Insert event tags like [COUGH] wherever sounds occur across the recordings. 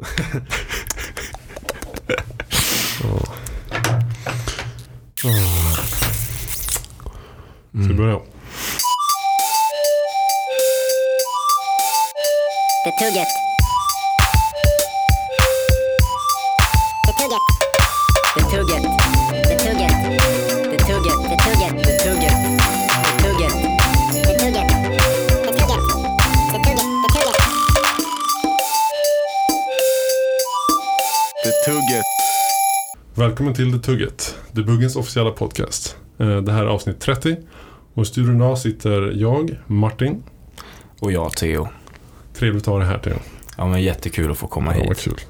Ska vi börja? Det tugget. Välkommen till The Tugget, The Buggens officiella podcast. Eh, Det här är avsnitt 30 och i studion idag sitter jag, Martin. Och jag Theo. Trevligt att ha dig här Theo. Ja men jättekul att få komma Ja, hit. kul.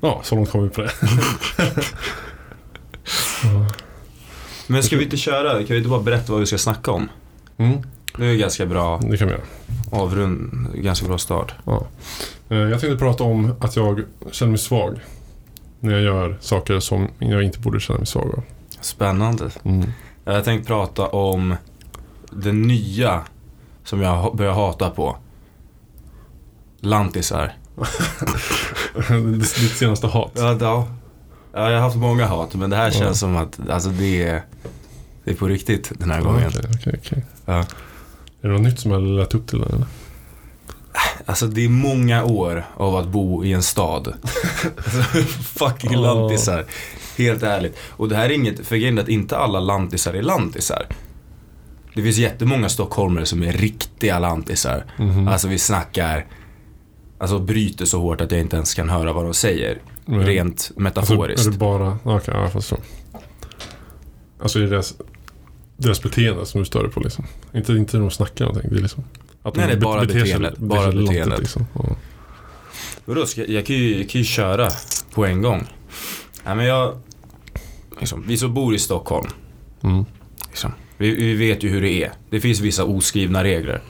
Ja, så långt kom vi på det. [LAUGHS] Men ska vi inte köra? Kan vi inte bara berätta vad vi ska snacka om? Mm, Det är ganska bra det kan vi göra. avrund, ganska bra start. Ja. Eh, Jag tänkte prata om att jag känner mig svag. När jag gör saker som jag inte borde känna mig svag av. Spännande. Mm. Jag tänkte prata om det nya som jag börjar hata på. Lantisar. [LAUGHS] Ditt senaste hat. Ja, ja. ja, jag har haft många hat men det här känns Ja. som att alltså, det, är, det är på riktigt den här gången. Okej, okej, okej. Ja. Är det något nytt som jag lät upp till eller? Alltså det är många år av att bo i en stad. alltså, [LAUGHS] fucking Ja. lantisar. Helt ärligt. Och det här är inget, för grejen är att inte alla lantisar är lantisar. Det finns jättemånga stockholmare som är riktiga lantisar. Mhm. Alltså vi snackar, alltså bryter så hårt att jag inte ens kan höra vad de säger. Men- Rent Alltså, metaforiskt. är det bara... Okej, ja, fast så. Alltså är det deras, deras beteende som du stör dig på liksom? Inte, inte när de snackar någonting. Det är liksom... Att Nej, de det är bara beter beteendet, bara sig lantigt, beteendet. Liksom. Ja. Vadå, ska, jag, kan ju, jag kan ju köra på en gång. Nej men jag, liksom, vi som bor i Stockholm. Mm. Liksom. Vi, vi vet ju hur det är. Det finns vissa oskrivna regler.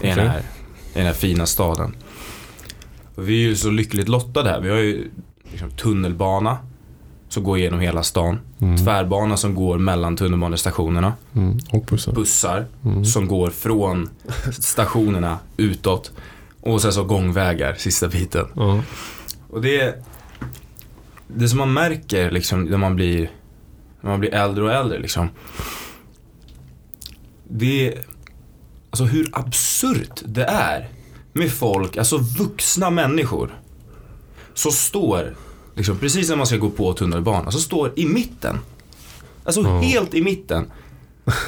I den, här, I den här fina staden. Vi är ju så lyckligt lottade här. Vi har ju liksom, tunnelbana som går igenom hela stan. Mm. Tvärbana som går mellan tunnelbanestationerna. Mm. Och bussen. Bussar Mm. som går från [LAUGHS] stationerna utåt. Och sen så gångvägar, sista biten. Ja. Och det Det som man märker liksom när man blir När man blir äldre och äldre liksom Det är Alltså hur absurt det är Med folk, alltså vuxna människor Som står liksom precis när man ska gå på tunnelbanan, så står i mitten Alltså Ja. helt i mitten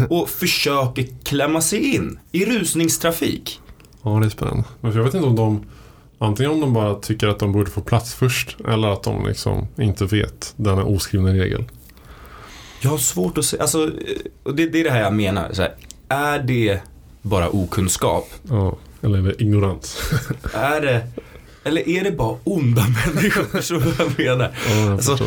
Och [LAUGHS] försöker klämma sig in i rusningstrafik ja, det är spännande. Men jag vet inte om de... Antingen om de bara tycker att de borde få plats först. Eller att de liksom inte vet denna oskrivna regel. Jag har svårt att se, alltså, det, det är det här jag menar. Här, är det bara okunskap? Ja. Eller är det ignorans? Är det, eller är det bara onda [LAUGHS] människor? Vad jag menar? ja, jag Alltså-.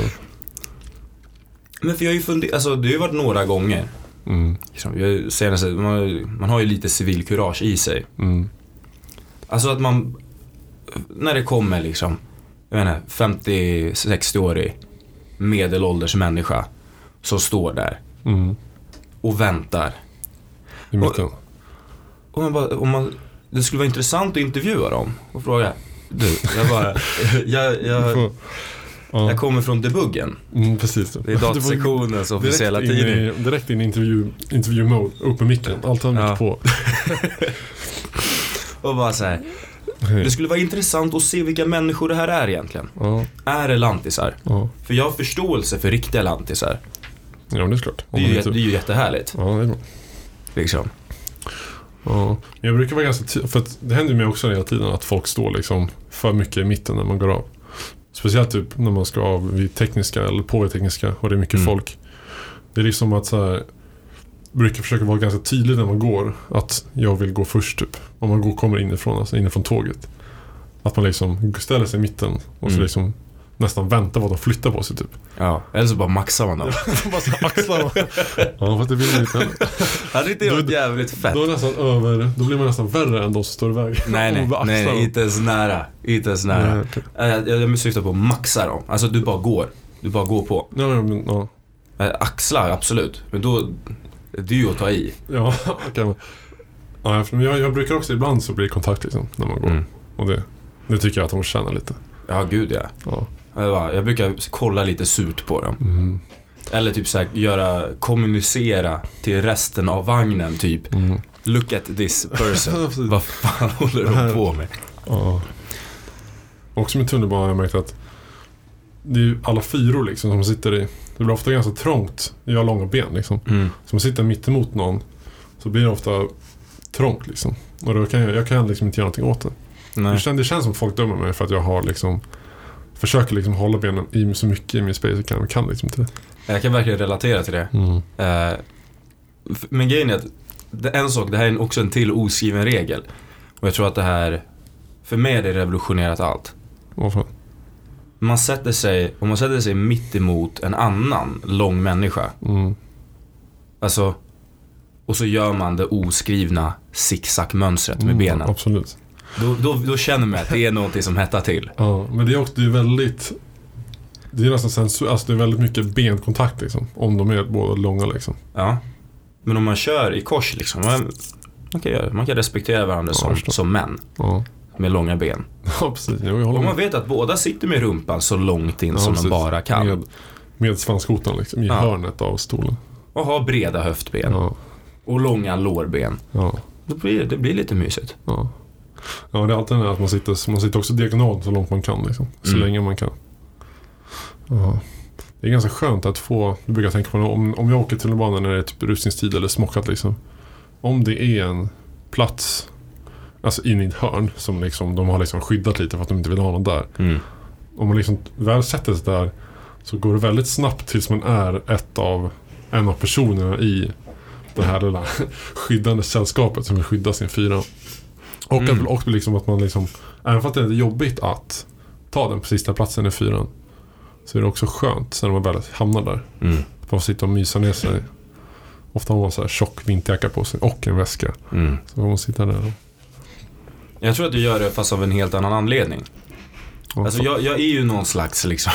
Men för jag har ju funderat, alltså det har ju varit några gånger. Mm. Liksom, jag, senaste, man, har ju- man har ju lite civilkurage i sig. Mm. Alltså att man, när det kommer liksom, jag inte, 50-60-årig medelålders människa som står där Mm. och väntar. I mitten. Om man bara, om man, det skulle vara intressant att intervjua dem och fråga. Du, jag bara, [LAUGHS] jag, jag, jag kommer från debuggen. Mm, precis. Det är [LAUGHS] datasektionens officiella direkt in tidning. i, direkt in i intervju, intervju-mode. Upp med micken. Allt har Ja. på. [LAUGHS] Och bara så här, det skulle vara intressant att se vilka människor det här är egentligen. Ja, Är det lantisar? ja. För jag har förståelse för riktiga lantisar. ja, det är klart. Det är ju, det är ju jättehärligt. Ja, det är bra. Liksom. Ja. Jag brukar vara ganska för det händer mig också hela tiden att folk står liksom för mycket i mitten när man går av. Speciellt typ när man ska av vid tekniska eller på vid tekniska och det är mycket Mm. folk. Det är liksom att så här brukar försöka vara ganska tydlig när man går att jag vill gå först typ. Om man går, kommer inifrån, alltså inifrån tåget. Att man liksom ställer sig i mitten och så Mm. liksom nästan väntar på att de flyttar på sig typ. Ja, eller så bara maxar man dem. [LAUGHS] Bara så axlar Ja fast det vill man inte heller. Hade inte det varit jävligt fett? Då, är nästan över, då blir man nästan värre än de som står i vägen. Nej, nej, [LAUGHS] nej, nej, inte ens nära. Inte ens nära. Nej, okej. Eh, Jag, jag syftar på att maxa dem. Alltså du bara går. Du bara går på. Ja, ja, men, ja. Eh, Axlar, absolut. Men då, det är ju att ta i. Ja, [LAUGHS] okej. men Ja, för jag, jag brukar också ibland så blir det kontakt liksom, när man går. Mm. Och det, det tycker jag att de tjänar lite. Ja, gud ja. Ja. Jag, brukar kolla lite surt på dem. Mm. Eller typ såhär, göra, kommunicera till resten av vagnen typ. Mm. Look at this person. [LAUGHS] Vad fan håller de på med? Ja. Också med tunnelbanan har jag märkt att det är ju alla fyror liksom som sitter i. Det blir ofta ganska trångt. Jag har långa ben liksom. Mm. Så man sitter mitt emot någon så blir det ofta trångt liksom. Och då kan jag, jag kan liksom inte göra någonting åt det. Nej. Det känns, det känns som folk dömer mig för att jag har liksom Försöker liksom hålla benen i så mycket i min space jag kan. Jag kan liksom inte det. Jag kan verkligen relatera till det. Eh, f- men grejen är att, en sak, det här är också en till oskriven regel. Och jag tror att det här, för mig är det revolutionerat allt. Varför? Man sätter sig, om man sätter sig mitt emot en annan lång människa. Mm. Alltså, och så gör man det oskrivna zigzag-mönstret med Mm, benen. Absolut. Då, då, då känner man att det är någonting som hettar till. Ja, men det är också det är väldigt Det är nästan sensu, alltså det är väldigt mycket benkontakt liksom. Om de är båda långa liksom. Ja. Men om man kör i kors liksom. Man, man, kan, göra, man kan respektera varandra Ja, som, som män Ja, med långa ben. ja precis. Jo, med. man vet att båda sitter med rumpan så långt in Ja, som precis. de bara kan. Med, med svanskotan liksom, i Ja. hörnet av stolen. Och har breda höftben. Och långa lårben. Då blir, det blir lite mysigt. ja. Ja, det är alltid det här att man sitter, man sitter också diagonalt så långt man kan liksom. Så Mm. länge man kan. Ja. Det är ganska skönt att få, det brukar jag tänka på om, om jag åker tunnelbana när det är typ rusningstid eller smockat liksom. Om det är en plats, alltså in i ett hörn som liksom, de har liksom skyddat lite för att de inte vill ha någon där. Mm. Om man liksom väl sätter sig där så går det väldigt snabbt tills man är ett av, en av personerna i det här lilla [LAUGHS] skyddande sällskapet som vill skydda sin fyra. Och Mm. att, och liksom att man liksom, även fast det är jobbigt att ta den på sista platsen i fyran så är det också skönt sen när man väl hamnar där. Mm. Att man får sitta och mysa ner sig. Ofta har man så här tjock vinterjacka på sig och en väska. Mm. Så får man sitta där. Jag tror att du gör det fast av en helt annan anledning. Alltså så- jag, jag är ju någon slags liksom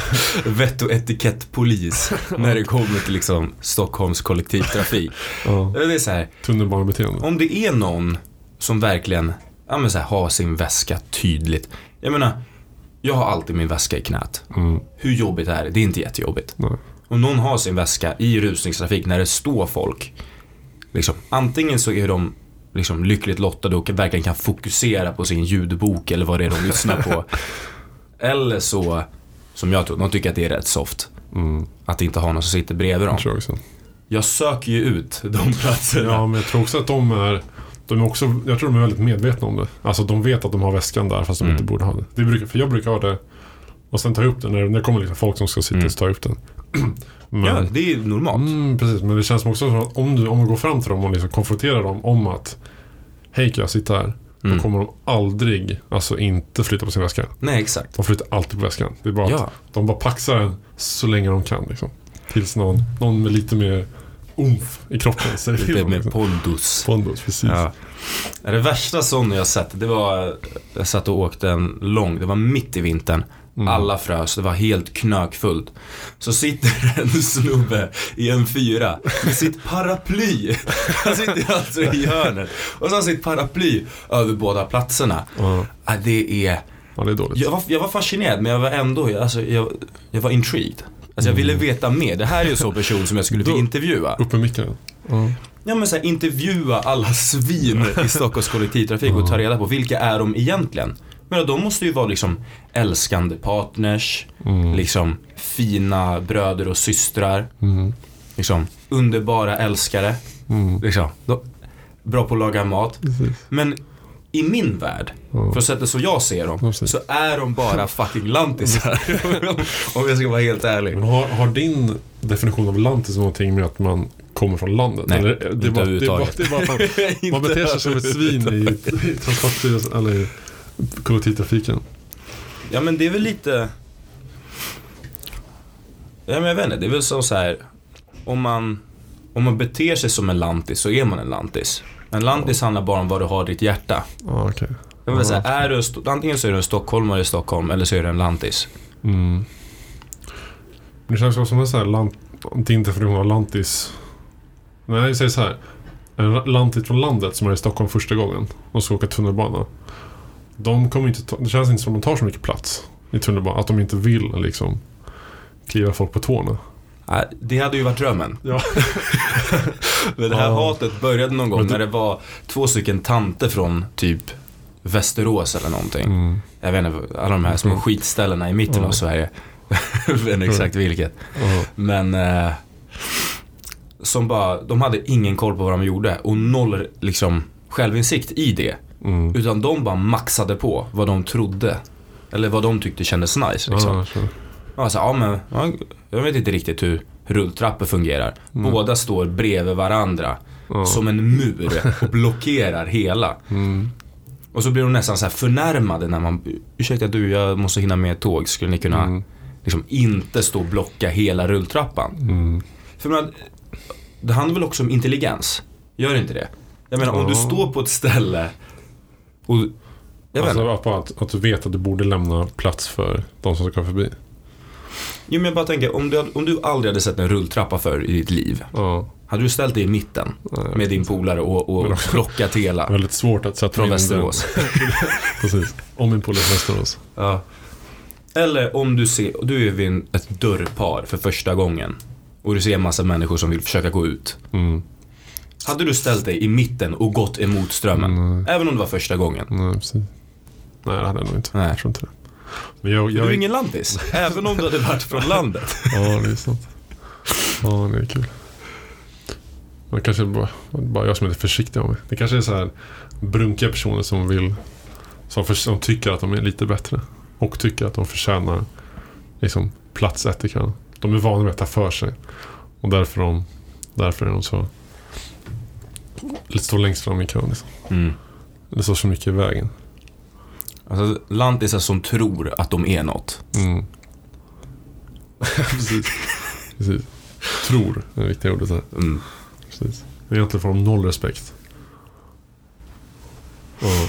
[LAUGHS] vett och etikettpolis [LAUGHS] när det kommer till liksom Stockholms kollektivtrafik. ja, Det är så här, tunnelbanebeteende. om det är någon som verkligen ja, men så här, har sin väska tydligt. Jag menar, jag har alltid min väska i knät. Mm, Hur jobbigt är det? Det är inte jättejobbigt. nej. Om någon har sin väska i rusningstrafik när det står folk. Liksom, antingen så är de liksom lyckligt lottade och verkligen kan fokusera på sin ljudbok eller vad det är de lyssnar på. [LAUGHS] eller så, som jag tror, de tycker att det är rätt soft. Mm, Att inte ha någon som sitter bredvid dem. jag. Jag söker ju ut de platserna. Ja, men jag tror också att de är... De är också, jag tror de är väldigt medvetna om det. Alltså de vet att de har väskan där fast de Mm. inte borde ha det. det brukar, för jag brukar ha det och sen jag upp den när, när det kommer liksom folk som ska sitta Mm. tar jag upp den. [CLEARS THROAT] Men, Ja, det är normalt. mm, precis, men det känns som också som att om du, om du går fram till dem och liksom konfronterar dem om att Hej kan jag sitta här? Mm. Då kommer de aldrig, alltså inte flytta på sin väska. Nej, exakt. De flyttar alltid på väskan. Det är bara att Ja. de bara paxar den så länge de kan liksom. Tills någon, någon med lite mer umf i kroppen säger Lite med Liksom. pondus. Pondus, precis. Ja. Det värsta sån jag sett, det var, jag satt och åkte en lång, det var mitt i vintern. Mm. Alla frös, det var helt knökfullt. Så sitter [LAUGHS] en snubbe i en fyra med sitt paraply. Han sitter alltså i hörnet. Och så har sitt paraply över båda platserna. Ja, det är, ja, det är dåligt. jag var, jag var fascinerad men jag var ändå, alltså, jag, jag var intrigued. Alltså jag ville veta mer. Det här är ju en sån person som jag skulle vilja intervjua. Upp med micken. Ja. Ja men så här, intervjua alla svin i Stockholms kollektivtrafik och ta reda på vilka är de egentligen? Men de måste ju vara liksom älskande partners, Mm. liksom fina bröder och systrar, Mm. liksom underbara älskare, Mm. liksom. Bra på att laga mat. Precis. Men i min värld, Ja. för sättet så jag ser dem, precis. så är de bara [LAUGHS] fucking lantisar. [LAUGHS] Om jag ska vara helt ärlig. Men har, har din definition av lantis någonting med att man kommer från landet? Nej, Eller, det, bara, det, är bara, det bara man, [LAUGHS] man beter sig som ett svin i, i transportstyrelsen eller i kollektivtrafiken. Ja men det är väl lite... Ja men jag vet inte, det är väl som så här. Om man, om man beter sig som en lantis så är man en lantis. En lantis handlar bara om vad du har i ditt hjärta. Ja, okej. Jag vill säga, är du, en antingen så är du en stockholmare i Stockholm eller så är du en lantis. Mm. Det känns som en sån här lant, din definition av lantis. Nej, jag säger så här. en lantit från landet som är i Stockholm första gången och ska åka tunnelbana. De kommer inte ta, det känns inte som att de tar så mycket plats i tunnelbanan. Att de inte vill liksom kliva folk på tårna. Det hade ju varit drömmen. Ja. [LAUGHS] Men det här Ja. hatet började någon gång det- när det var två stycken tanter från typ Västerås eller någonting. Mm. Jag vet inte, alla de här små Mm. skitställena i mitten Ja. av Sverige. [LAUGHS] Jag vet inte exakt vilket. Men eh, som bara, de hade ingen koll på vad de gjorde och noll liksom självinsikt i det. Mm. Utan de bara maxade på vad de trodde. Eller vad de tyckte kändes nice liksom. Ja, Ja, så, ja, men, ja, jag vet inte riktigt hur rulltrappor fungerar. Mm. Båda står bredvid varandra Ja. som en mur och blockerar hela. Mm. Och så blir de nästan så här förnärmade när man, ursäkta du, jag måste hinna med ett tåg. Skulle ni kunna Mm. liksom inte stå och blocka hela rulltrappan? Mm. För man, det handlar väl också om intelligens? Gör inte det? Jag menar om du står på ett ställe och, jag vet. Alltså att, att du vet att du borde lämna plats för de som ska förbi. Jo men jag bara tänker, om du, om du aldrig hade sett en rulltrappa för i ditt liv. Ja. Hade du ställt dig i mitten med din polare och, och blockat hela? Väldigt svårt att sätta Från Västerås. [LAUGHS] Precis. Om min polare är från Västerås. Ja. Eller om du ser, du är vid en- ett dörrpar för första gången. Och du ser en massa människor som vill försöka gå ut. Mm. Hade du ställt dig i mitten och gått emot strömmen? Nej. Även om det var första gången? Nej, precis. Nej, det hade jag nog inte. Nej. Jag tror inte det. Men jag, Du jag, är ingen landis. [LAUGHS] Även om du hade varit från landet. Ja, det är sant. Ja, det är kul. Men kanske bara, bara jag som är lite försiktig av mig. Det kanske är så här brunkiga personer som vill som, för, som tycker att de är lite bättre. Och tycker att de förtjänar liksom, plats ett i kön. De är vana vid att ta för sig. Och därför, de, därför är de så lite står längst fram i kön. Liksom. Mm. Det står så mycket i vägen. Alltså landisar som tror att de är något. Mm. [LAUGHS] Precis. Precis. Tror är det viktiga ordet här. Mm. Precis. Egentligen får de noll respekt. Ja.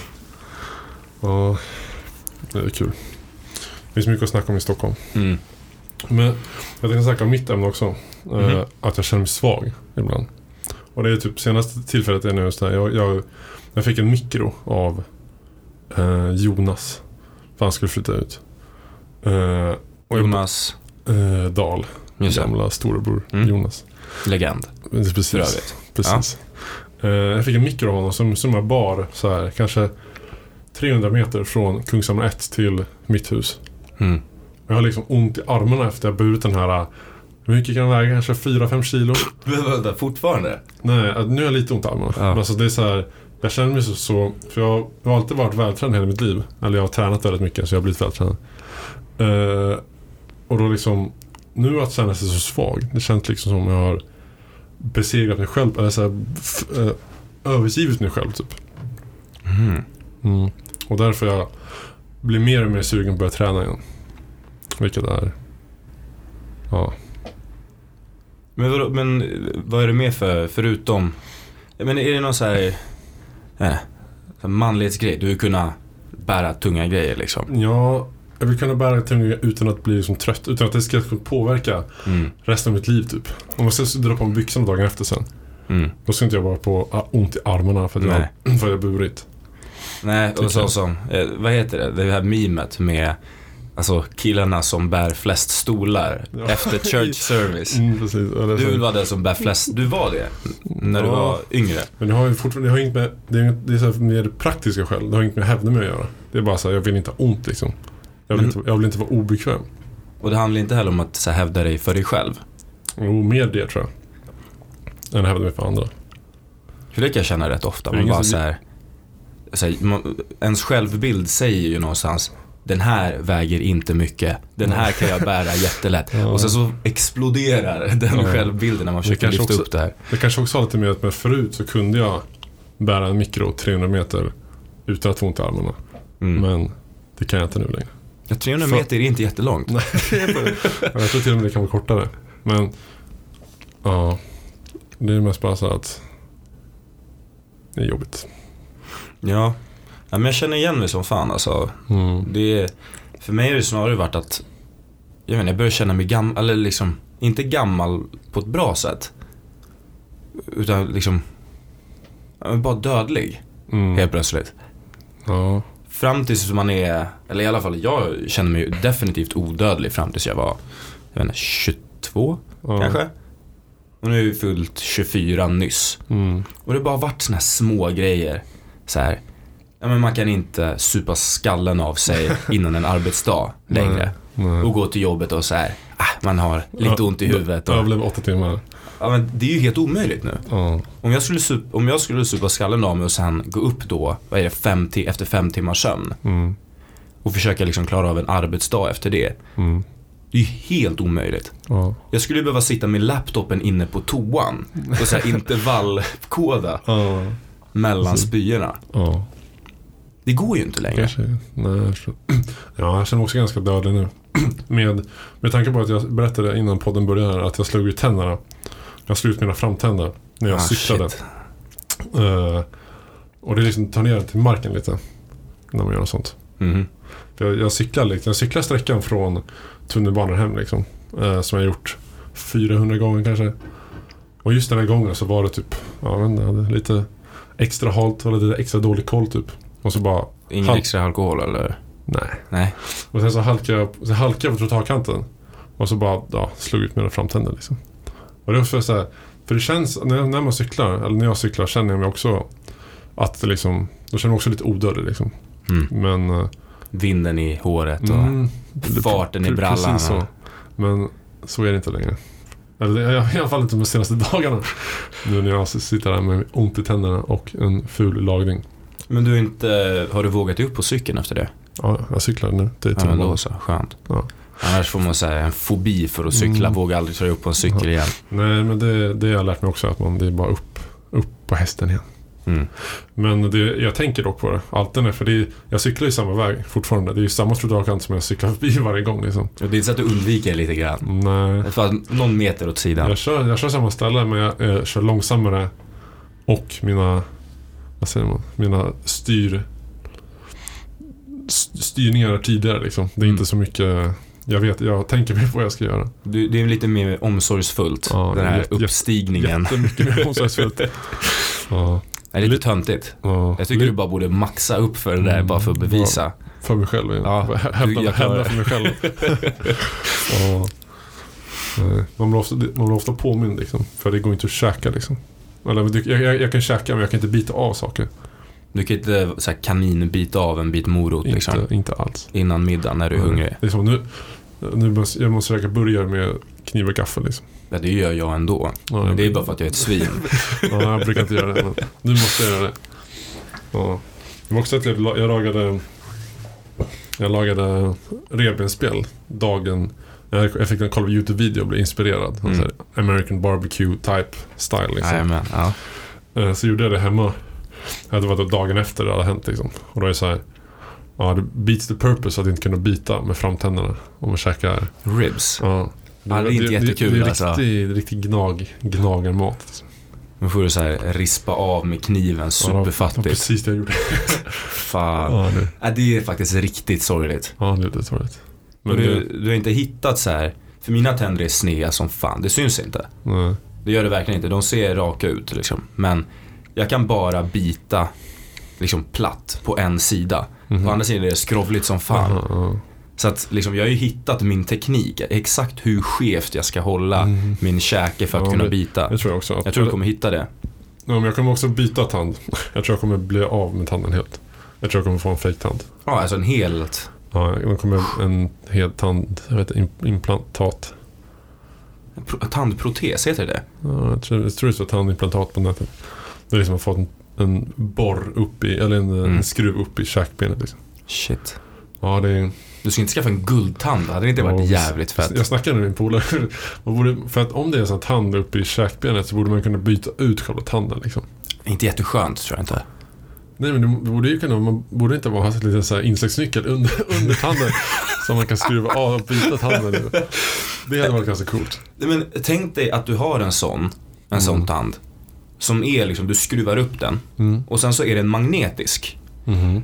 Ja. Det är kul. Det finns mycket att snacka om i Stockholm. Mm. Men jag tänkte snacka om mitt ämne också. Eh, Mhm. att jag känner mig svag ibland. Och det är typ senaste tillfället är nu just det här. Jag, jag, jag fick en mikro av eh, Jonas. För han skulle flytta ut. Eh, och Jonas, eh, Dahl. just det, Gamla storebror Mm. Jonas. legend. Precis. För övrigt. Precis. Eh, jag fick en mikro av honom som, som jag bar så här, kanske 300 meter från Kungshamn 1 till mitt hus. Mm. Jag har liksom ont i armarna efter jag burit den här. Hur mycket kan den väga? Kanske 4-5 kilo? [SNIFFS] Vänta, fortfarande? Nej, nu har jag lite ont i armarna. Ja. Alltså det är så här, jag känner mig så, så för jag, har alltid varit vältränad hela mitt liv. Eller jag har tränat väldigt mycket så jag har blivit vältränad. Eh, och då liksom, nu att känna sig så svag. Det känns liksom som jag har besegrat mig själv. Eller så här, eh, övergivit mig själv typ. Mm. Mm. Och därför jag blir mer och mer sugen på att börja träna igen. Vilket är... Ja. Men, vadå, men vad är det mer för, förutom, men är det någon så här, här manlighetsgrej? Du vill kunna bära tunga grejer liksom? Ja, jag vill kunna bära tunga utan att bli liksom trött. Utan att det ska påverka Mm. resten av mitt liv typ. Om jag ska dra på mig byxorna dagen efter sen. Mm. Då ska inte jag vara på ah, ont i armarna för att, jag, [CLEARS THROAT] för att jag burit. Nej, Tycker och så som, eh, vad heter det, det här memet med Alltså killarna som bär flest stolar Ja. efter church [LAUGHS] service. Mm, precis. Du så. vara den som bär flest, du var det? När du Ja. var yngre? Men det har ju fortfarande, det har inget med, det är, det är så mer praktiska skäl. Det har inget med hävda mig att göra. Det är bara så här, jag vill inte ha ont liksom. Jag vill, Men- inte, jag vill inte vara obekväm. Och det handlar inte heller om att så här, hävda dig för dig själv. Jo, mer det tror jag. Än att hävda mig för andra. För det kan jag känna rätt ofta. Man bara som- så här, så här, man, ens självbild säger ju någonstans den här väger inte mycket. Den här kan jag bära [LAUGHS] jättelätt. Ja. Och sen så exploderar den Ja. självbilden när man försöker lyfta också- upp det här. Det kanske också har lite med att men förut så kunde jag bära en mikro 300 meter utan att få ont i armarna. Mm. Men det kan jag inte nu längre. Ja, 300 För- meter är inte jättelångt. [LAUGHS] Jag tror till och med det kan vara kortare. Men ja, det är mest bara så att det är jobbigt. Ja. Ja, men jag känner igen mig som fan alltså. Mm. Det för mig har det snarare varit att jag, inte, jag börjar känna mig gammal, eller liksom inte gammal på ett bra sätt. Utan liksom bara dödlig Mm. helt plötsligt. Ja. Fram tills man är, eller i alla fall jag känner mig definitivt odödlig fram tills jag var, jag vet inte, 22 ja. kanske? Och nu är vi fullt 24 nyss. Mm. Och det har bara varit såna här små grejer. Så här, ja men man kan inte supa skallen av sig [LAUGHS] innan en arbetsdag längre. Nej. Och gå till jobbet och så här, ah, man har lite ont i huvudet. Och, Överlev åtta timmar. ja, men det är ju helt omöjligt nu. Ja. Om jag skulle, sup, om jag skulle supa skallen av mig och sen gå upp då, vad är det, fem efter fem timmars sömn. Mm. Och försöka liksom klara av en arbetsdag efter det. Mm. Det är ju helt omöjligt. Ja. Jag skulle behöva sitta med laptopen inne på toan och så här [LAUGHS] intervallkoda Ja. mellan spyorna. Det går ju inte längre. Kanske. Nej, ja, jag känner mig också ganska dödlig nu. med, med tanke på att jag berättade innan podden började här att jag slog ut tänderna. Jag slog ut mina framtänder när jag Ah, cyklade. Eh, och det liksom tar ner till marken lite. När man gör något sånt. För jag, jag, cyklar, jag cyklar sträckan från tunnelbanan hem liksom. Eh, som jag gjort 400 gånger kanske. Och just den här gången så var det typ, ja, jag hade lite extra halt och lite extra dålig koll typ. Och så bara, Ingen Halt. extra alkohol eller? nej. Nej. Och sen så halkade jag, så halkade jag på trottoarkanten. Och så bara, ja, slog ut mina framtänder liksom. Och det var för så här, för det känns, när, när man cyklar, eller när jag cyklar känner jag mig också att det liksom, då känner jag mig också lite odödlig liksom. Mm. Men... eh, Vinden i håret och mm, farten i brallan. Precis så. Men så är det inte längre. Eller i alla fall inte de senaste [LAUGHS] dagarna. Nu när jag sitter där med ont i tänderna och en ful lagning. Men du inte, har du vågat dig upp på cykeln efter det? Ja, jag cyklar nu. Det är Ja men då så, skönt. Ja. Annars får man säga en fobi för att cykla, Mm. våga aldrig ta upp på en cykel igen. Nej, men det, det har jag lärt mig också. Att man, det är bara upp, upp på hästen igen. Mm. Men det, jag tänker dock på det. Alltid för det är, jag cyklar ju samma väg fortfarande. Det är ju samma trottoarkant som jag cyklar förbi [LAUGHS] varje gång liksom. Och det är inte så att du undviker det lite grann. Nej. För någon meter åt sidan. Jag kör, jag kör samma ställe men jag, jag kör långsammare. Och mina, vad säger man, mina styr, st- styrningar tidigare liksom. Det är Mm. inte så mycket, jag vet, jag tänker mig på vad jag ska göra. Du, det är lite mer omsorgsfullt, Ja, den här jätte- uppstigningen. Jättemycket mer [LAUGHS] omsorgsfullt. ja, Det är lite töntigt. ja. Jag tycker du bara borde maxa upp för det där Mm, bara för att bevisa. För mig själv. Ja, Ja, hävda, jag för mig själv. [LAUGHS] ja. Man blir, ofta, man blir ofta påmind liksom. För det går inte att käka liksom. Eller, jag, jag, jag kan käka men jag kan inte bita av saker. Du kan inte så här, kaninbita av en bit morot liksom, Inte, inte alls. innan middagen när du är Nej. hungrig. Det är som nu, nu måste, jag måste käka burgare med kniv och gaffel liksom. Ja, det gör jag ändå. Ja, det är bara för att jag är ett svin. [LAUGHS] ja, jag brukar inte göra det men nu måste jag göra det. Ja. Det var också att jag, jag lagade Jag lagade revbensspjäll dagen jag jag fick en kolla på YouTube-video och blev inspirerad. Mm. Här, American barbecue type style liksom. Ja. Eh, Så gjorde jag det hemma. Det var dagen efter det hade hänt liksom. Och då är det så här. Ja, det beats the purpose att inte kunna bita med framtänderna. Om man käkar. Ribs. Ja. Ja, det är inte jättekul, det, det är alltså. riktig, riktig gnag, gnagarmat. Liksom. Nu får du så här rispa av med kniven Ja, det var superfattigt. precis det jag gjorde. [LAUGHS] Fan. Ja, det, Ja, det är faktiskt riktigt sorgligt. ja, det är lite sorgligt. Men du, det, du har inte hittat så här, för mina tänder är sneda som fan, det syns inte. nej. Det gör det verkligen inte, de ser raka ut liksom. Men jag kan bara bita liksom platt på en sida. Mhm. På andra sidan är det skrovligt som fan. Aha, ja. Så att liksom, jag har ju hittat min teknik, exakt hur skevt jag ska hålla Mhm. min käke för att Ja, kunna bita. Det tror jag också. Jag tror jag kommer hitta det. ja, men jag kommer också byta tand. [LAUGHS] Jag tror jag kommer bli av med tanden helt. Jag tror jag kommer få en fejktand. Ja, alltså en helt... Ja, jag kommer en hel tand, jag vet im- implantat. pro- Tandprotes, heter det det? Ja, jag tror, jag tror det står tandimplantat på nätet. Det är liksom att få en, en borr upp i, eller en, Mm. en skruv upp i käkbenet liksom. Shit. Ja, det är... Du ska inte skaffa en guldtand, hade det inte varit jävligt fett? Jag snackade med min polare. För att om det är en sån tand uppe i käkbenet så borde man kunna byta ut själva tanden liksom. Inte jätteskönt tror jag inte. Nej men det borde ju kunna, man borde inte ha en liten insektsnyckel under, [LAUGHS] under tanden. som man kan skruva av och byta tanden ur. Det hade varit ganska coolt. Nej, Men tänk dig att du har en sån, en sån Mm. tand. Som är liksom, du skruvar upp den Mm. och sen så är den magnetisk. Mhm.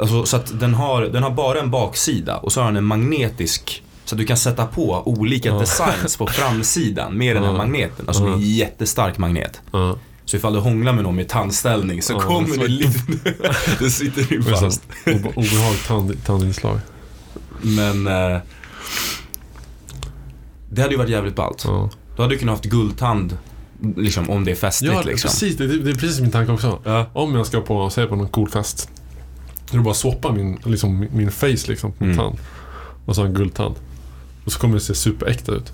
Alltså, så att den har, den har bara en baksida och så har den en magnetisk så att du kan sätta på olika designs på framsidan med den här magneten. Alltså en jättestark magnet. Så ifall du hånglar med någon med tandställning så Ja, kommer det lite... [LAUGHS] det sitter ju fast. Obehagligt tand, tandinslag. Men... Eh, det hade ju varit jävligt ballt. Ja, Då hade du kunnat haft guldtand, liksom om det är festligt ja liksom. precis. Det, det är precis min tanke också. Ja. Om jag ska på, säg på någon cool fest. Då bara swappa min, liksom, min- face liksom på Mm. tand. Och så en guldtand. Och så kommer det se superäkta ut.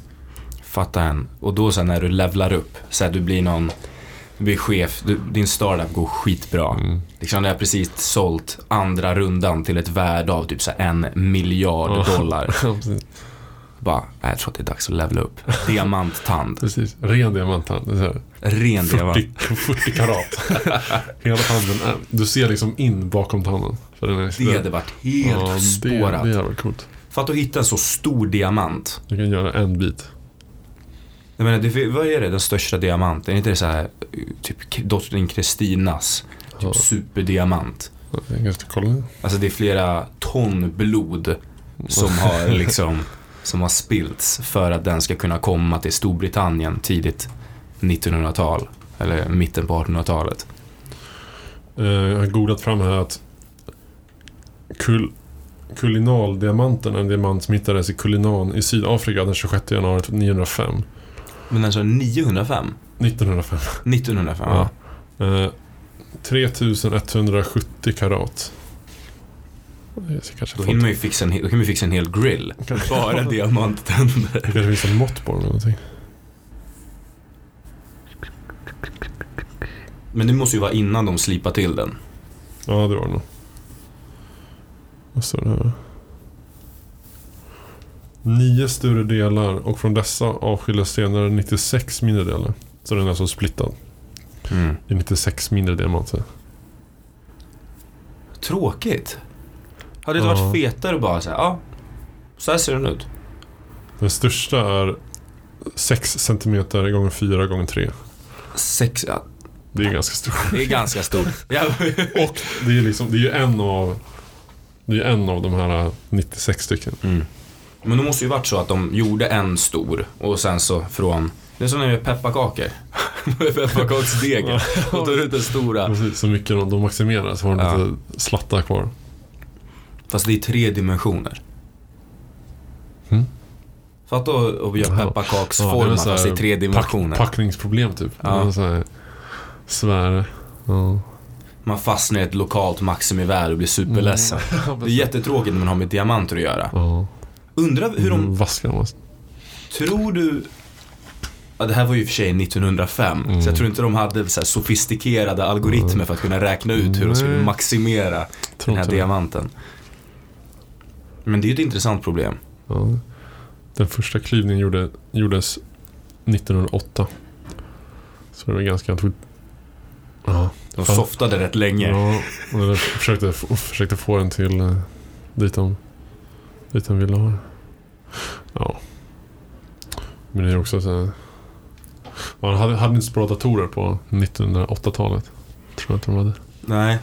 Fatta en. Och då sen när du levlar upp, så att du blir någon, du blir chef, du, din startup går skitbra. Mm. Liksom det har precis sålt andra rundan till ett värde av typ så en miljard Ja. dollar. [LAUGHS] Bara, jag tror att det är dags att levla upp. Diamanttand. [LAUGHS] precis. Ren diamanttand. Det så Ren diamant. [LAUGHS] 40, 40 karat. Hela tanden. Du ser liksom in bakom tanden. För den är, Det hade varit helt ja, det, spårat. det hade varit coolt. För att hitta en så stor diamant. Du kan göra en bit. Jag menar, det, vad är det, den största diamanten? Är inte det så här, typ drottning Kristinas typ Ja. superdiamant? Jag ska kolla. Alltså det är flera ton blod som har [LAUGHS] liksom som har spillts för att den ska kunna komma till Storbritannien tidigt 1900-tal. Eller mitten på 1800-talet. Eh, Jag har googlat fram här att kul, kulinaldiamanten är en diamant som hittades i Kulinan i Sydafrika den 26 januari 905. Men alltså 905? 1905. 1905? Ja. Eh, 3170 karat. Då hinner man ju fixa en, då kan ju fixa en hel grill. Kanske- Bara diamanttänder. Det kanske finns en mått på den eller någonting. Men det måste ju vara innan de slipar till den. Ja, det var det nog. Vad står det här? Nio större delar och från dessa avskildes senare 96 mindre delar. Så den är alltså splittad Mm. i 96 mindre diamanter. Tråkigt. Hade det Ja. varit fetare att bara säga, ja, så här ser den ut. Den största är 6 cm gånger 4 gånger 3. Sex, ja, Det är ganska stort. det är ganska stort. [LAUGHS] Och det är, liksom, det är ju en av det är en av de här 96 stycken. mm. Men det måste ju varit så att de gjorde en stor och sen så från, det är som när vi gör pepparkakor. [LAUGHS] Pepparkaksdegen. Och tar ut den stora. Precis, så mycket de, de maximerar så har de Ja. lite slattar kvar. Fast det är tre dimensioner. Mm. Fatta att göra pepparkaksformar Ja, fast i tre dimensioner. Pack, packningsproblem typ. Ja. Svär. Ja. Man fastnar i ett lokalt maximivärde och blir superledsen. Mm. [LAUGHS] Det är jättetråkigt när man har med diamanter att göra. Ja. Undrar hur de, Mm, Vaskar de. tror du Ja, det här var ju i och för sig 1905, Mm. så jag tror inte de hade så här sofistikerade algoritmer för att kunna räkna ut hur de skulle maximera den här diamanten. Men det är ju ett intressant problem. Ja. Den första klyvningen gjorde, gjordes 1908. Så det var ganska... Ja. De softade rätt länge. Ja, och försökte, försökte få den till eh, dit de, dit de ville ha. Ja. Men det är också så här, Man hade, hade inte så bra datorer på 1908-talet. Tror jag inte de hade. Nej.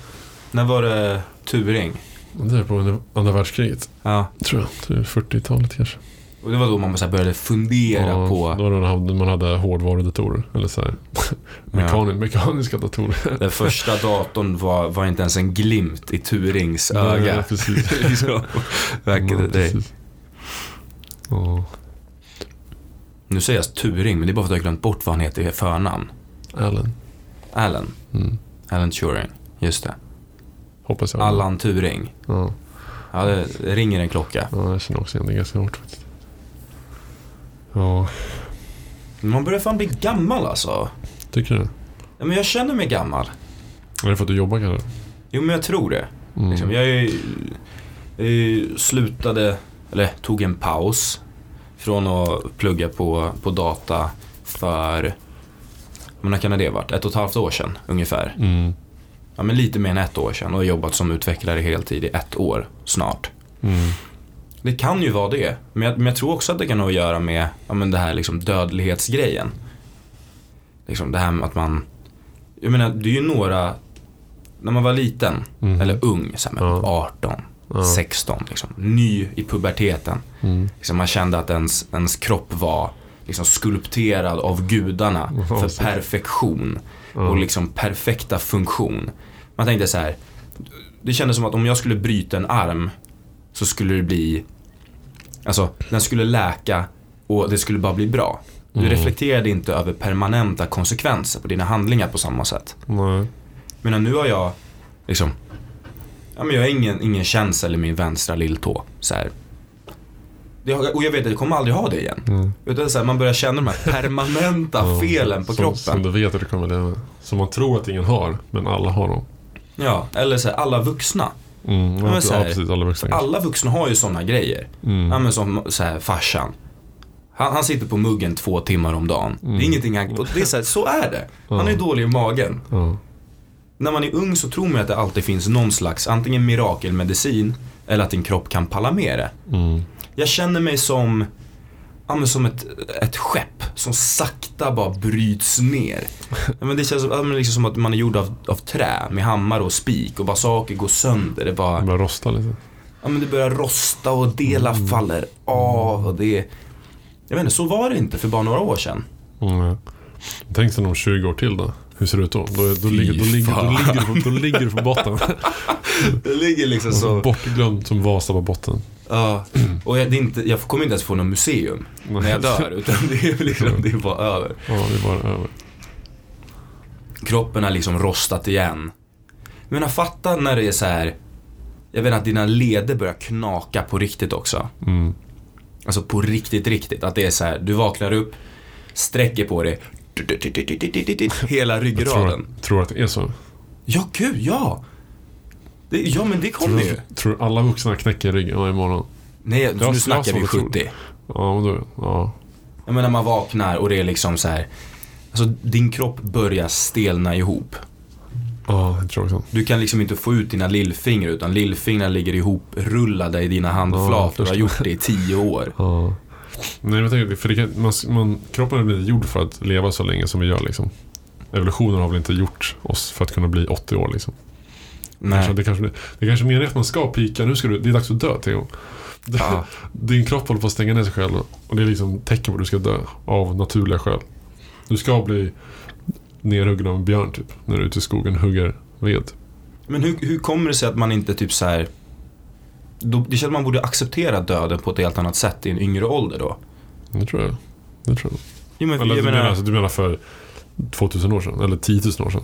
När var det Turing? Det är på andra världskriget. Ja. Tror jag. Det är 40-talet kanske. Och det var då man så började fundera Ja, på Då var det hade, man hade hårdvarudatorer. Eller så här, [LAUGHS] mekani, mekaniska datorer. den första datorn var, var inte ens en glimt i Turings Nej, öga. precis. [LAUGHS] liksom. Back Ja, precis. Ja, Nu säger jag Turing, men det är bara för att jag har glömt bort vad han heter i förnamn. Allen. Alan. Mm. Alan Turing. Just det. Hoppas jag. Allan Turing. Ja. Ja, det ringer en klocka. Ja, jag känner också igen det ganska hårt faktiskt. Ja, Man börjar fan bli gammal alltså. tycker du? Ja, men jag känner mig gammal. Är det för att du jobbar kanske? Jo, men jag tror det. Mm. Liksom, jag är, jag är, slutade, eller tog en paus från att plugga på, på data för, men när kan det varit? Ett och ett halvt år sedan ungefär. Mm. Ja, men lite mer än ett år sedan och jobbat som utvecklare heltid i ett år snart. Mm. Det kan ju vara det, men jag, men jag tror också att det kan ha att göra med ja, men det här liksom dödlighetsgrejen. Liksom det här med att man, jag menar det är ju några, när man var liten, Mm. eller ung, så här, Ja. 18, Ja. 16, liksom, ny i puberteten. Mm. Liksom man kände att ens, ens kropp var liksom skulpterad av gudarna Ja, för så. perfektion Ja. och liksom perfekta funktion. Man tänkte så här. Det kändes som att om jag skulle bryta en arm så skulle det bli, alltså den skulle läka och det skulle bara bli bra. Du Mm. reflekterade inte över permanenta konsekvenser på dina handlingar på samma sätt. Nej. Men nu har jag liksom, ja men jag har ingen, ingen känsel i min vänstra lilltå. Så här. Och jag vet att jag kommer aldrig ha det igen. Mm. Utan så här, man börjar känna de här permanenta [LAUGHS] felen på som, kroppen. Som du vet att du kommer leva. Som man tror att ingen har, men alla har dem. Ja, eller så här, alla vuxna. Mm. Ja, så ja, här, precis. Alla vuxna. Alla vuxna har ju sådana grejer. Mm. Ja men som så här, farsan. Han, han sitter på muggen två timmar om dagen. Det Mm. är ingenting han, och det är så, här, så är det. Han är dålig i magen. Ja. När man är ung så tror man att det alltid finns någon slags antingen mirakelmedicin eller att din kropp kan palla med det. Mm. Jag känner mig som, ja, men som ett, ett skepp som sakta bara bryts ner. Ja, men det känns ja, men liksom som att man är gjord av, av trä med hammare och spik och bara saker går sönder. Det bara, Det börjar rosta lite. ja men det börjar rosta och delar faller av och det Jag vet inte, så var det inte för bara några år sedan. Mm. Tänk sen om 20 år till då. Hur ser det ut då? Då, då, ligger, då, ligger, då, ligger, då ligger du på botten. [LAUGHS] Det ligger liksom så... Bortglömd som Vasa på botten. Ja, och jag, det är inte, jag kommer inte ens få något museum när jag dör. Utan det är liksom, det är bara över. Ja, det är bara över. Kroppen har liksom rostat igen. Men jag fattar när det är så här. Jag vet att dina leder börjar knaka på riktigt också. Mm. Alltså på riktigt, riktigt. Att det är så här, du vaknar upp, sträcker på dig. Hela Jag tror, ryggraden. tror att det är så. Ja, gud, ja. Det, ja, men det kommer ju. Tror, tror alla vuxna knäcker ryggen varje morgon? Nej, Jag- nu jag snackar vi sa det, tror. 70. Ja, men då, ja. Jag menar man vaknar och det är liksom så här. Alltså din kropp börjar stelna ihop. Ja, det tror jag också. Du kan liksom inte få ut dina lillfingrar utan lillfingrarna ligger ihop rullade i dina handflator och har gjort det i tio år. Ja. Nej, men jag tänker, för kan, man, man, kroppen är väl gjord för att leva så länge som vi gör liksom. Evolutionen har väl inte gjort oss för att kunna bli 80 år liksom. Kanske, Nej. det, kanske, det kanske är meningen att man ska pika. Nu ska du, det är dags att dö Theo. Ja. [LAUGHS] Din kropp håller på att stänga ner sig själv och det är liksom tecken på att du ska dö av naturliga skäl. Du ska bli nerhuggen av en björn typ. När du är ute i skogen och hugger ved. Men hur, hur kommer det sig att man inte typ så här. Då, det känns att man borde acceptera döden på ett helt annat sätt i en yngre ålder då. Det tror jag. Det tror jag. Jo, men, Eller jag du, menar, menar, alltså, du menar för 2000 år sedan? Eller 10 000 år sedan?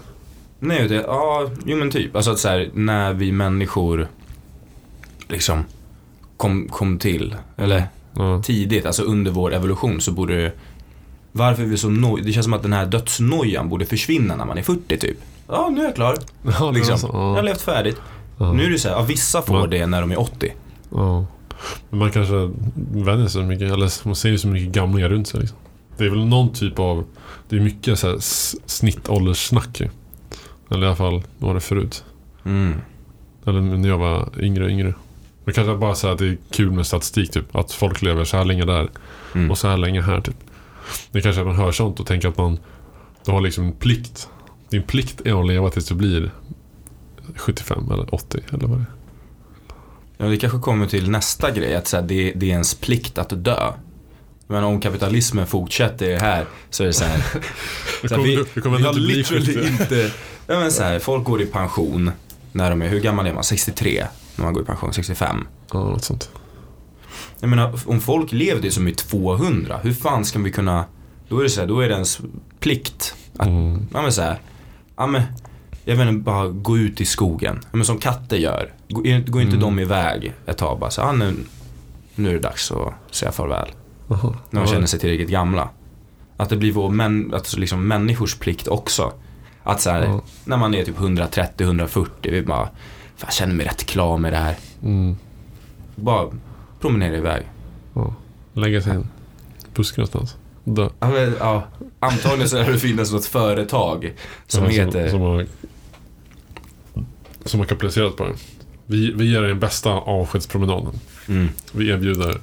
Nej, det, ja, jo men typ. Alltså att så här, när vi människor liksom kom, kom till, eller Ja. tidigt, alltså under vår evolution så borde det, varför är vi så noj, det känns som att den här dödsnojan borde försvinna när man är 40 typ. Ja, nu är jag klar. Ja, Liksom. alltså- Jag har ja. levt färdigt. Ja. Nu är det så här, ja, vissa får Ja. det när de är 80. Ja. Men man kanske vänjer sig så mycket, eller man ser ju så mycket gamlingar runt sig. Liksom. Det är väl någon typ av, det är mycket så här snittålderssnack ju. Eller i alla fall det förut. Mm. Eller när jag var yngre och yngre. Det kanske bara här att det är kul med statistik typ. Att folk lever så här länge där Mm. och så här länge här typ. Det kanske är att man hör sånt och tänker att man du har liksom en plikt. Din plikt är att leva tills du blir 75 eller 80 eller vad det är. Ja, det kanske kommer till nästa grej, att så här, det, det är ens plikt att dö. Men om kapitalismen fortsätter här så är det så här. [LAUGHS] Så här, vi, vi har literally 70. [LAUGHS] inte, ja men så här, folk går i pension när de är, hur gammal är man? 63? När man går i pension, 65? Ja, något sånt. Jag menar, om folk levde som i 200, hur fan ska vi kunna, då är det så här, då är det ens plikt att, Mm. ja men så här, ja men, jag vet inte, bara gå ut i skogen. Ja, men som katter gör. Går går inte Mm. de iväg ett tag bara så, ja nu, nu är det dags att säga farväl. Aha. När de känner sig tillräckligt gamla. Att det blir vår män, att liksom människors plikt också. Att så här, Ja. när man är typ 130-140, vi bara, fan, jag känner mig rätt klar med det här. Mm. Bara promenera iväg. Ja. Lägga sig i en buske någonstans. Dö. Ja, men, ja, antagligen så lär det finnas något företag som Ja, heter... Som, har, som har kapitaliserat på det. Vi, vi ger den bästa avskedspromenaden. Mm. Vi erbjuder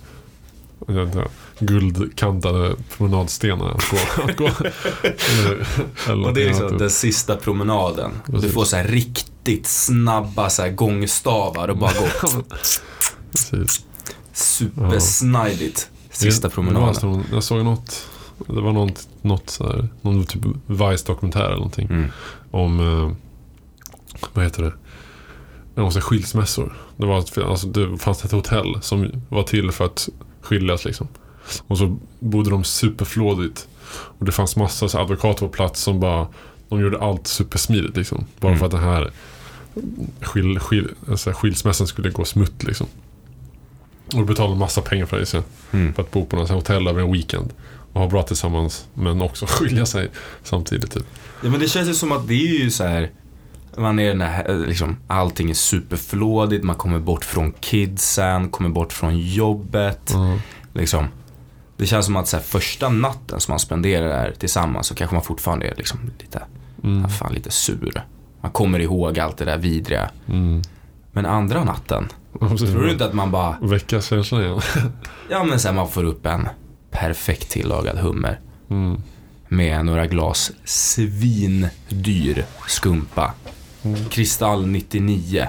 jag vet inte, guldkantade promenadstenar att gå. Att gå. [LAUGHS] eller, Och det är liksom den sista promenaden. Du Precis. får så här riktigt snabba så här gångstavar och bara gå [LAUGHS] Precis. supersnidigt. Sista promenaden. som- Jag såg något, Det var något, något så här, någon typ Vice-dokumentär eller någonting. Mm. Om, eh, vad heter det? Om så skilsmässor. Det, var, alltså, det fanns ett hotell som var till för att skiljas liksom. Och så bodde de superflådigt. Och det fanns massa så advokater på plats som bara, de gjorde allt supersmidigt liksom. Bara Mm. för att den här skil, skil, alltså, skilsmässan skulle gå smutt liksom. Och betalade massa pengar för det sen. Mm. För att bo på något hotell över en weekend. Och ha bra tillsammans men också [LAUGHS] skilja sig samtidigt typ. Ja men det känns ju som att det är ju så här. Man är den här, eh, liksom, allting är superflådigt, man kommer bort från kidsen, kommer bort från jobbet. Liksom. Det känns som att så här, första natten som man spenderar där tillsammans så kanske man fortfarande är liksom lite, Mm. fan, lite sur. Man kommer ihåg allt det där vidriga. Mm. Men andra natten, [LAUGHS] tror du inte att man bara, Väcka känslan igen. [LAUGHS] ja men sen man får upp en perfekt tillagad hummer Mm. med några glas svindyr skumpa. Kristall 99.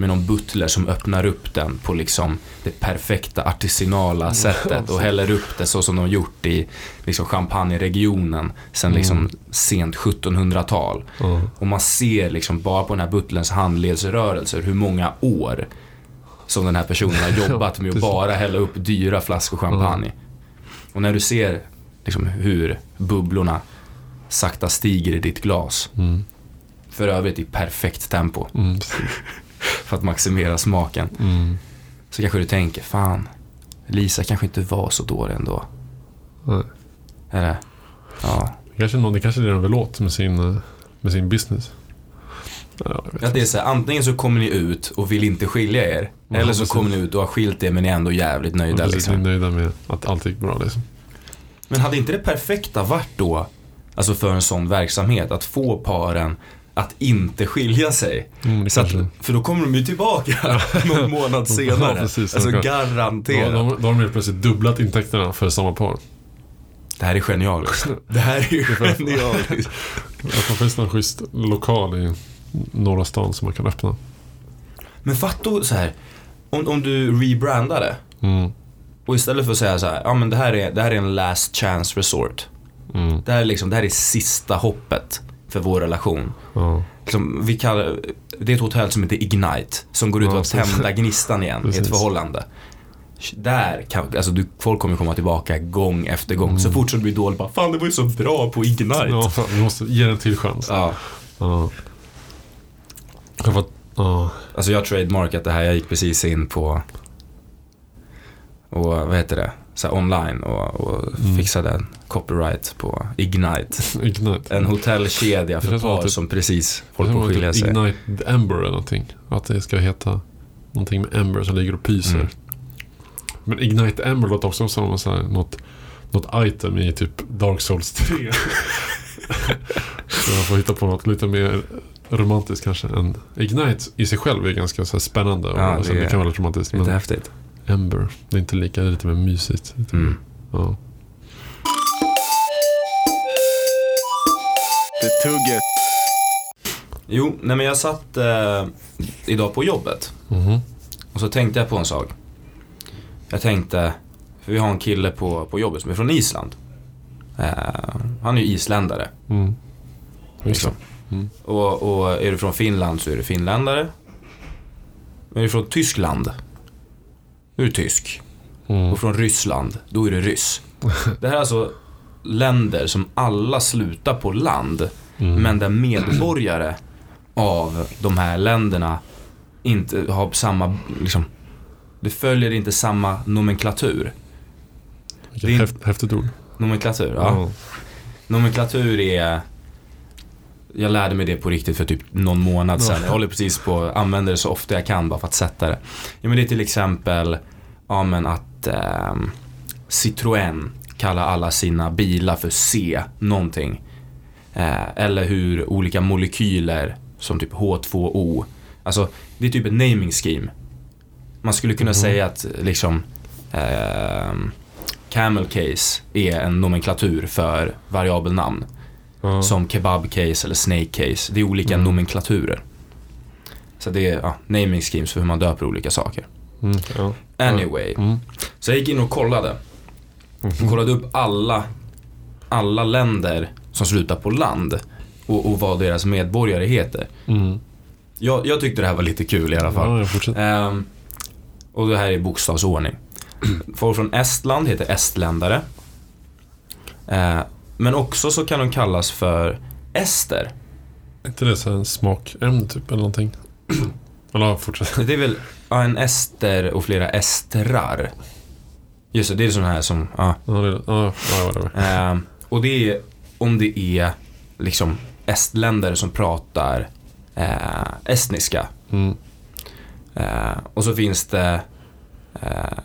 Med någon butler som öppnar upp den på liksom det perfekta artisanala sättet och häller upp det så som de gjort i liksom champagneregionen sen liksom sent 1700-tal. Ja. Och man ser liksom bara på den här butlerns handledsrörelser hur många år som den här personen har [LAUGHS] jobbat med att bara hälla upp dyra flaskor champagne. Och när du ser liksom hur bubblorna sakta stiger i ditt glas. Mm. För övrigt i perfekt tempo Mm. För att maximera smaken. Mm. Så kanske du tänker, fan, Lisa kanske inte var så dålig ändå. Nej. Eller? Ja. Kanske någon, det kanske är det de vill åt med sin, med sin business. Ja, Att det är så här, antingen så kommer ni ut och vill inte skilja er. Ja, eller så precis. kommer ni ut och har skilt er men ni är ändå jävligt nöjda. Precis, Liksom. Ni är nöjda med att allt gick bra liksom. Men hade inte det perfekta varit då, alltså för en sån verksamhet, att få paren att inte skilja sig? Mm, Så att, för då kommer de ju tillbaka [LAUGHS] någon månad [LAUGHS] senare. Ja, precis, alltså garanterat. Då, då, har de helt plötsligt dubblat intäkterna för samma par. Det här är genialiskt. [LAUGHS] Det här är ju genialiskt. Tror finns någon schysst lokal i norra stan som man kan öppna. Men fatta så här, om, om du rebrandar det Mm. och istället för att säga så här, ja men det här är, det här är en last chance resort. Mm. Det här är liksom, det här är sista hoppet för vår relation. Ja. Liksom, vi kallar, det är ett hotell som heter Ignite, som går ut Ja, på att precis. tända gnistan igen i ett Precis. förhållande. Där kan, alltså du, folk kommer komma tillbaka gång efter gång. Så fort som det blir dåligt, bara fan det var ju så bra på Ignite. Mm. ja, fan, vi måste ge den en till chans. Ja. Ja. Jag får, ja. Alltså jag trademarkat det här, jag gick precis in på och vad heter det, så online och, och Mm. fixade en copyright på Ignite. [LAUGHS] Ignite. En hotellkedja Det för par att det- som precis Det håller på att skilja typ sig. Ignite the Ember eller någonting. Att det ska heta någonting med Ember som ligger och pyser. Mm. Men Ignite Ember låter också som så här, något, något item i typ Dark Souls 3. [LAUGHS] [LAUGHS] så jag får hitta på något lite mer romantiskt kanske. Än Ignite i sig själv är ganska så spännande. Och, Ja, det det, är kan vara lite romantiskt. Lite Men häftigt. Ember, det är inte lika, det är lite mer mysigt. Lite mer, Mm. ja. Det tugget. Jo, nej men jag satt eh, idag på jobbet Mhm. och så tänkte jag på en sak. Jag tänkte, för vi har en kille på, på jobbet som är från Island. Eh, han är ju isländare. Mm. Liksom. Mm. Och, och är du från Finland så är du finländare. Men är du från Tyskland, då är du tysk. Mm. Och från Ryssland, då är du ryss. Det här är alltså länder som alla slutar på land. Mm. Men där medborgare av de här länderna inte har samma, liksom, det följer inte samma nomenklatur. Vilket häftigt ord. Nomenklatur, ja. Nomenklatur är jag lärde mig det på riktigt för typ någon månad sedan. Jag håller precis på att använda det så ofta jag kan bara för att sätta det. Ja, men det är till exempel ja, men att ehm, Citroën kallar alla sina bilar för C någonting. Eh, eller hur olika molekyler som typ H2O. Alltså det är typ ett naming scheme. Man skulle kunna Mhm. säga att liksom ehm, Camel case är en nomenklatur för variabelnamn. Ja. Som kebab case eller snake case. Det är olika Mm. nomenklaturer. Så det är ja, naming schemes för hur man döper olika saker. Mm. Ja. Anyway. Mm. Så jag gick in och kollade. Mhm. Jag kollade upp alla alla länder som slutar på land och, och vad deras medborgare heter. Mm. Jag, jag tyckte det här var lite kul i alla fall. Ja. Ehm, och det här är bokstavsordning. [CLEARS THROAT] Folk från Estland heter estländare. Eh, men också så kan de kallas för ester. Är inte det så en smakämne typ eller någonting? [CLEARS THROAT] eller fortsätt. Det är väl ja, en ester och flera estrar. Just det, det är sådana här som, ja. Ja, det. Ja, ja. Ehm, och det är om det är liksom estländare som pratar eh, estniska. Mm. Eh, och så finns det eh,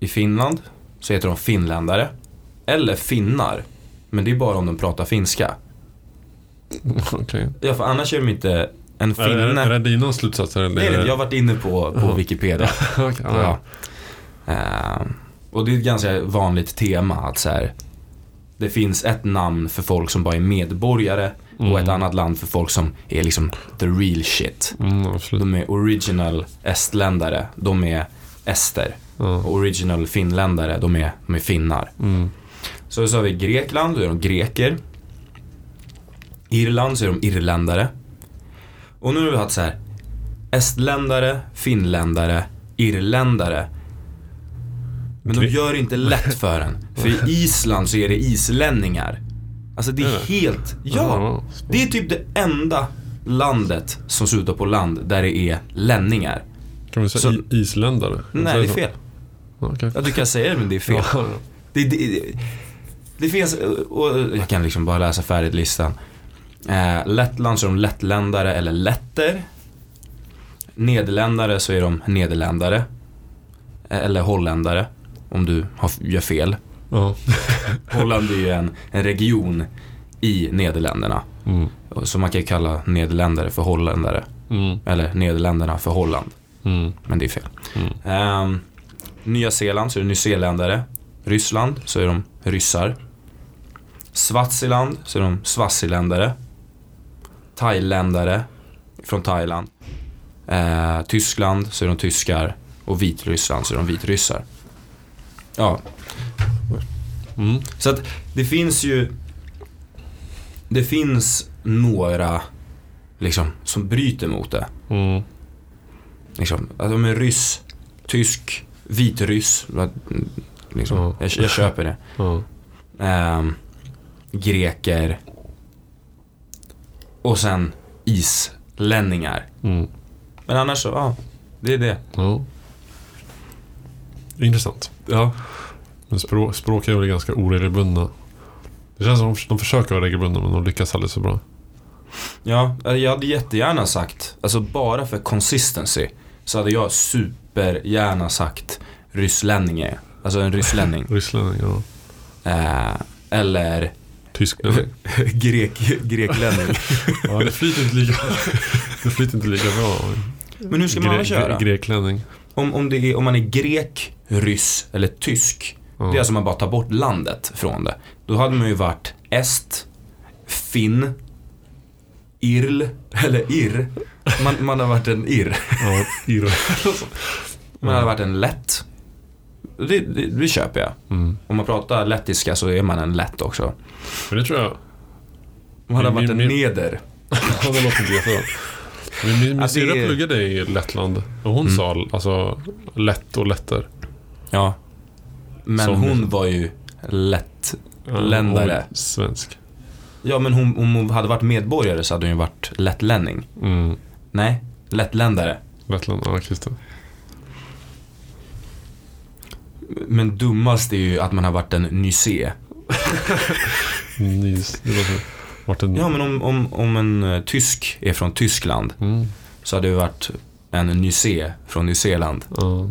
i Finland så heter de finländare. Eller finnar. Men det är bara om de pratar finska. [LAUGHS] Okej. Ja, för annars är de inte en finne. är, är det dina slutsatser? Eller? Nej, jag har varit inne på, på. Wikipedia. [LAUGHS] Okej, ja. Ja. Eh, och det är ett ganska vanligt tema att så här, det finns ett namn för folk som bara är medborgare och Mm. ett annat land för folk som är liksom the real shit. Mm. De är original estländare, de är ester. Ja. Och original finländare, de är, de är finnar. Så så har vi Grekland, då är de greker. Irland så är de irländare. Och nu har vi haft så här estländare, finländare, irländare. Men de gör det inte lätt [LAUGHS] för en. För i Island så är det islänningar. Alltså det Är helt, ja. Det är typ det enda landet som slutar på land där det är länningar. Kan vi säga Så- isländare? Nej, det är fel. Okej. Ja, du kan säga det men det är fel. Det, det, det, finns, och jag kan liksom bara läsa färdigt listan. Eh, Lettland så är de lettländare eller letter. Nederländare så är de nederländare. Eh, Eller holländare. Om du har, gör fel. ja. [LAUGHS] Holland är ju en, en region i Nederländerna. Mm. Så man kan ju kalla nederländare för holländare. Mm. Eller Nederländerna för Holland. Mm. Men det är fel. Mm. Ehm, Nya Zeeland så är det nyzeeländare. Ryssland så är de ryssar. Swaziland så är de swaziländare. Thailändare från Thailand. Eh, Tyskland så är de tyskar. Och Vitryssland så är de vitryssar. Ja, Mm. så att det finns ju Det finns några liksom som bryter mot det. Mm. Liksom, att de är ryss, tysk, vitryss. Liksom, Ja. jag, jag köper det. Ja. Ehm, greker. Och sen islänningar. Mm. Men annars så, ja. Det är det. Ja. Intressant. Ja. Men språk, språk är väl ganska oregelbundna. Det känns som att de, försöker vara regelbundna men de lyckas aldrig så bra. Ja, jag hade jättegärna sagt, alltså bara för consistency, så hade jag supergärna sagt rysslänninge. Alltså en rysslänning. [LAUGHS] Ryssland, ja. eh, eller Tyskland. [LAUGHS] grek, greklänning. [LAUGHS] Ja, det flyter inte lika, det flyter inte lika bra. Men hur ska man annars köra? Greklänning. Om, om, är, om man är grek, ryss eller tysk. Ja. Det är alltså man bara tar bort landet från det. Då hade man ju varit est, finn, irl, eller irr. Man, man har varit en irr. Ja, ir. Man hade varit en lätt. Det, det, det köper jag. Mm. Om man pratar lettiska så är man en lätt också. Men det tror jag... Man hade Min- varit en min- neder. Ja, [LAUGHS] det låter jättebra. Min, min, min det syrra är- pluggade i Lettland. Och hon Mm. sa alltså lätt och lätter. Ja. Men Som- hon var ju lätt. Ja, Svensk. Ja, men hon, om hon hade varit medborgare så hade hon ju varit lättlänning. Mm. Nej, lättländare. Lettland, ja just det. Men dummast är ju att man har varit en nysé. Nys, det låter... Vart en... Ja, men om, om, om en eh, tysk är från Tyskland Mm. så hade det varit en nysé från Nya Zeeland. Ja.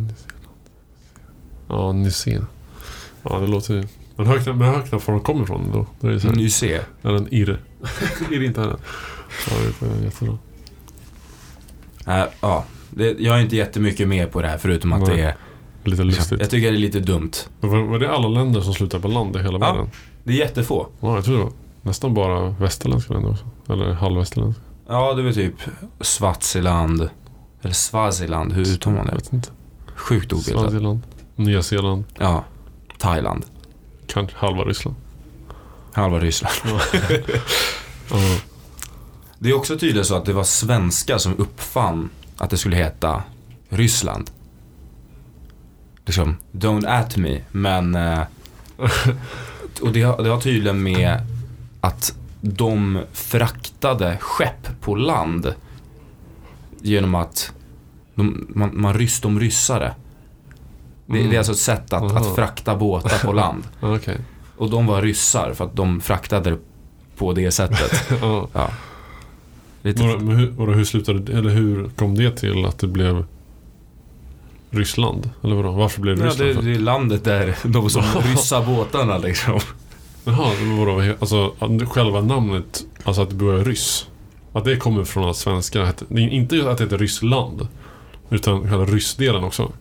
Ja, Nysén. Ja, det låter ju... Men högt, men högt var de kommer ifrån då. då är det så här, Nysé. Eller en irr. [LAUGHS] irr inte heller. Ja, det är jättebra. Äh, ja, det, jag är inte jättemycket med på det här förutom att Nej. det är... Lite lustigt. Jag tycker det är lite dumt. Var, var det alla länder som slutar på land i hela Ja. världen? Det är jättefå. Ja, jag tror det var nästan bara västerländska länder också. Eller halvvästerländska. Ja, det väl typ Swaziland. Eller Swaziland, hur uttalar man Jag det? vet inte. Sjukt obildat. Swaziland. Nya Zeeland. Ja, Thailand. Kanske halva Ryssland. Halva Ryssland. Ja. [LAUGHS] Det är också tydligen så att det var svenskar som uppfann att det skulle heta Ryssland. Liksom, don't at me, men... Eh, och det har, det har tydligen med att de fraktade skepp på land genom att de, man, man ryss, de ryssare. Det, Mm. det är alltså ett sätt att, att frakta båtar på land. [LAUGHS] Okej. Och de var ryssar för att de fraktade på det sättet. [LAUGHS] Ja. Lite Vadå, men hur, hur slutade eller hur kom det till att det blev Ryssland? Eller vadå? Varför blev det Ja, Ryssland? det, det är landet där [LAUGHS] de som [LAUGHS] ryssar båtarna liksom. Jaha, vadå? Alltså själva namnet, alltså att det börjar ryss. Att det kommer från att svenska inte att det heter Ryssland. Utan själva ryssdelen också.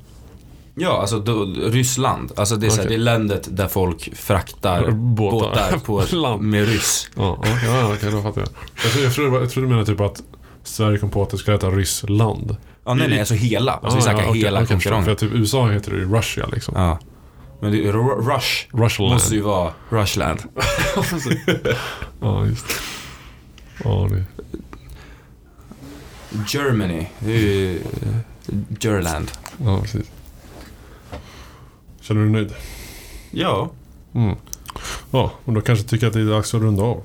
Ja, alltså då, Ryssland. Alltså det är, så här, det är landet där folk fraktar [LAUGHS] Båtar. båtar, på, Land. med ryss. Ja, ja, okej, då fattar jag. Jag trodde, jag, trodde, jag trodde du menade typ att Sverige kom på att det skulle heta Ryssland. Ja, nej, nej, alltså hela. Alltså vi snackar hela förstår. konkurrensen. För att typ USA heter det ju Russia liksom. Ja. Men det, Ru- Rush Rushland. måste ju vara Rushland. [LAUGHS] Ja, just det. Ja, det. Germany, det är ju Gerland. Ja, precis. Känner du dig nöjd? Ja. Mm. Ja, och då kanske tycker att det är dags att runda av.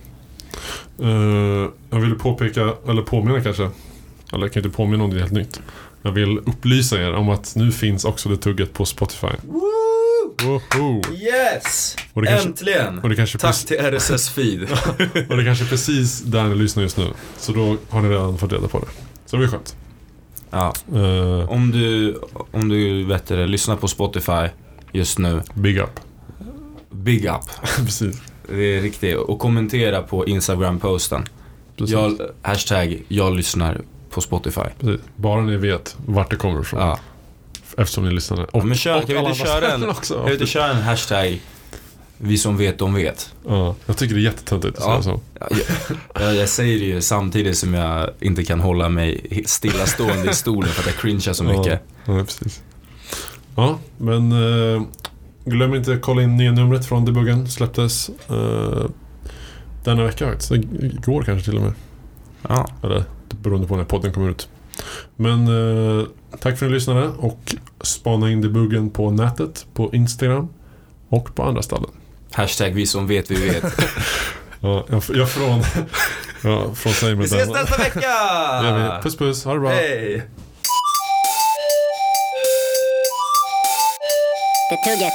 Eh, jag vill påpeka, eller påminna kanske. Eller jag kan inte påminna om det är helt nytt. Jag vill upplysa er om att nu finns också det tugget på Spotify. Woho! Yes! Kanske, Äntligen! och det kanske, Tack till RSS-feed. [LAUGHS] och det kanske är precis där ni lyssnar just nu. Så då har ni redan fått reda på det. Så det blir skönt. ja. Eh, Om du, om du vet det, lyssnar på Spotify just nu, big up. big up. [LAUGHS] precis. Det är riktigt. Och kommentera på Instagram-posten. Jag, hashtag jag lyssnar på Spotify. precis. Bara ni vet vart det kommer ifrån. Ja. Eftersom ni lyssnade. Och, Ja, men kör, och kan vi inte köra en- [LAUGHS] också. Kan vi inte köra en hashtag vi som vet, de vet? Ja, jag tycker det är jättetöntigt att Ja. säga så. Ja, jag, jag, jag säger det ju samtidigt som jag inte kan hålla mig stillastående i stolen för att jag cringear så mycket. Ja, ja, precis. Ja, men eh, glöm inte att kolla in nya numret från debuggen. Släpptes eh, denna vecka faktiskt. Igår kanske till och med. Ja. Eller beroende på när podden kommer ut. Men eh, tack för att ni lyssnade och spana in debuggen på nätet, på Instagram och på andra ställen. Hashtag vi som vet, vi vet. [LAUGHS] Ja, jag, jag från, ja, från säg med Vi ses den. nästa vecka! Vi. Puss puss, ha det bra. Hej! Det tugget.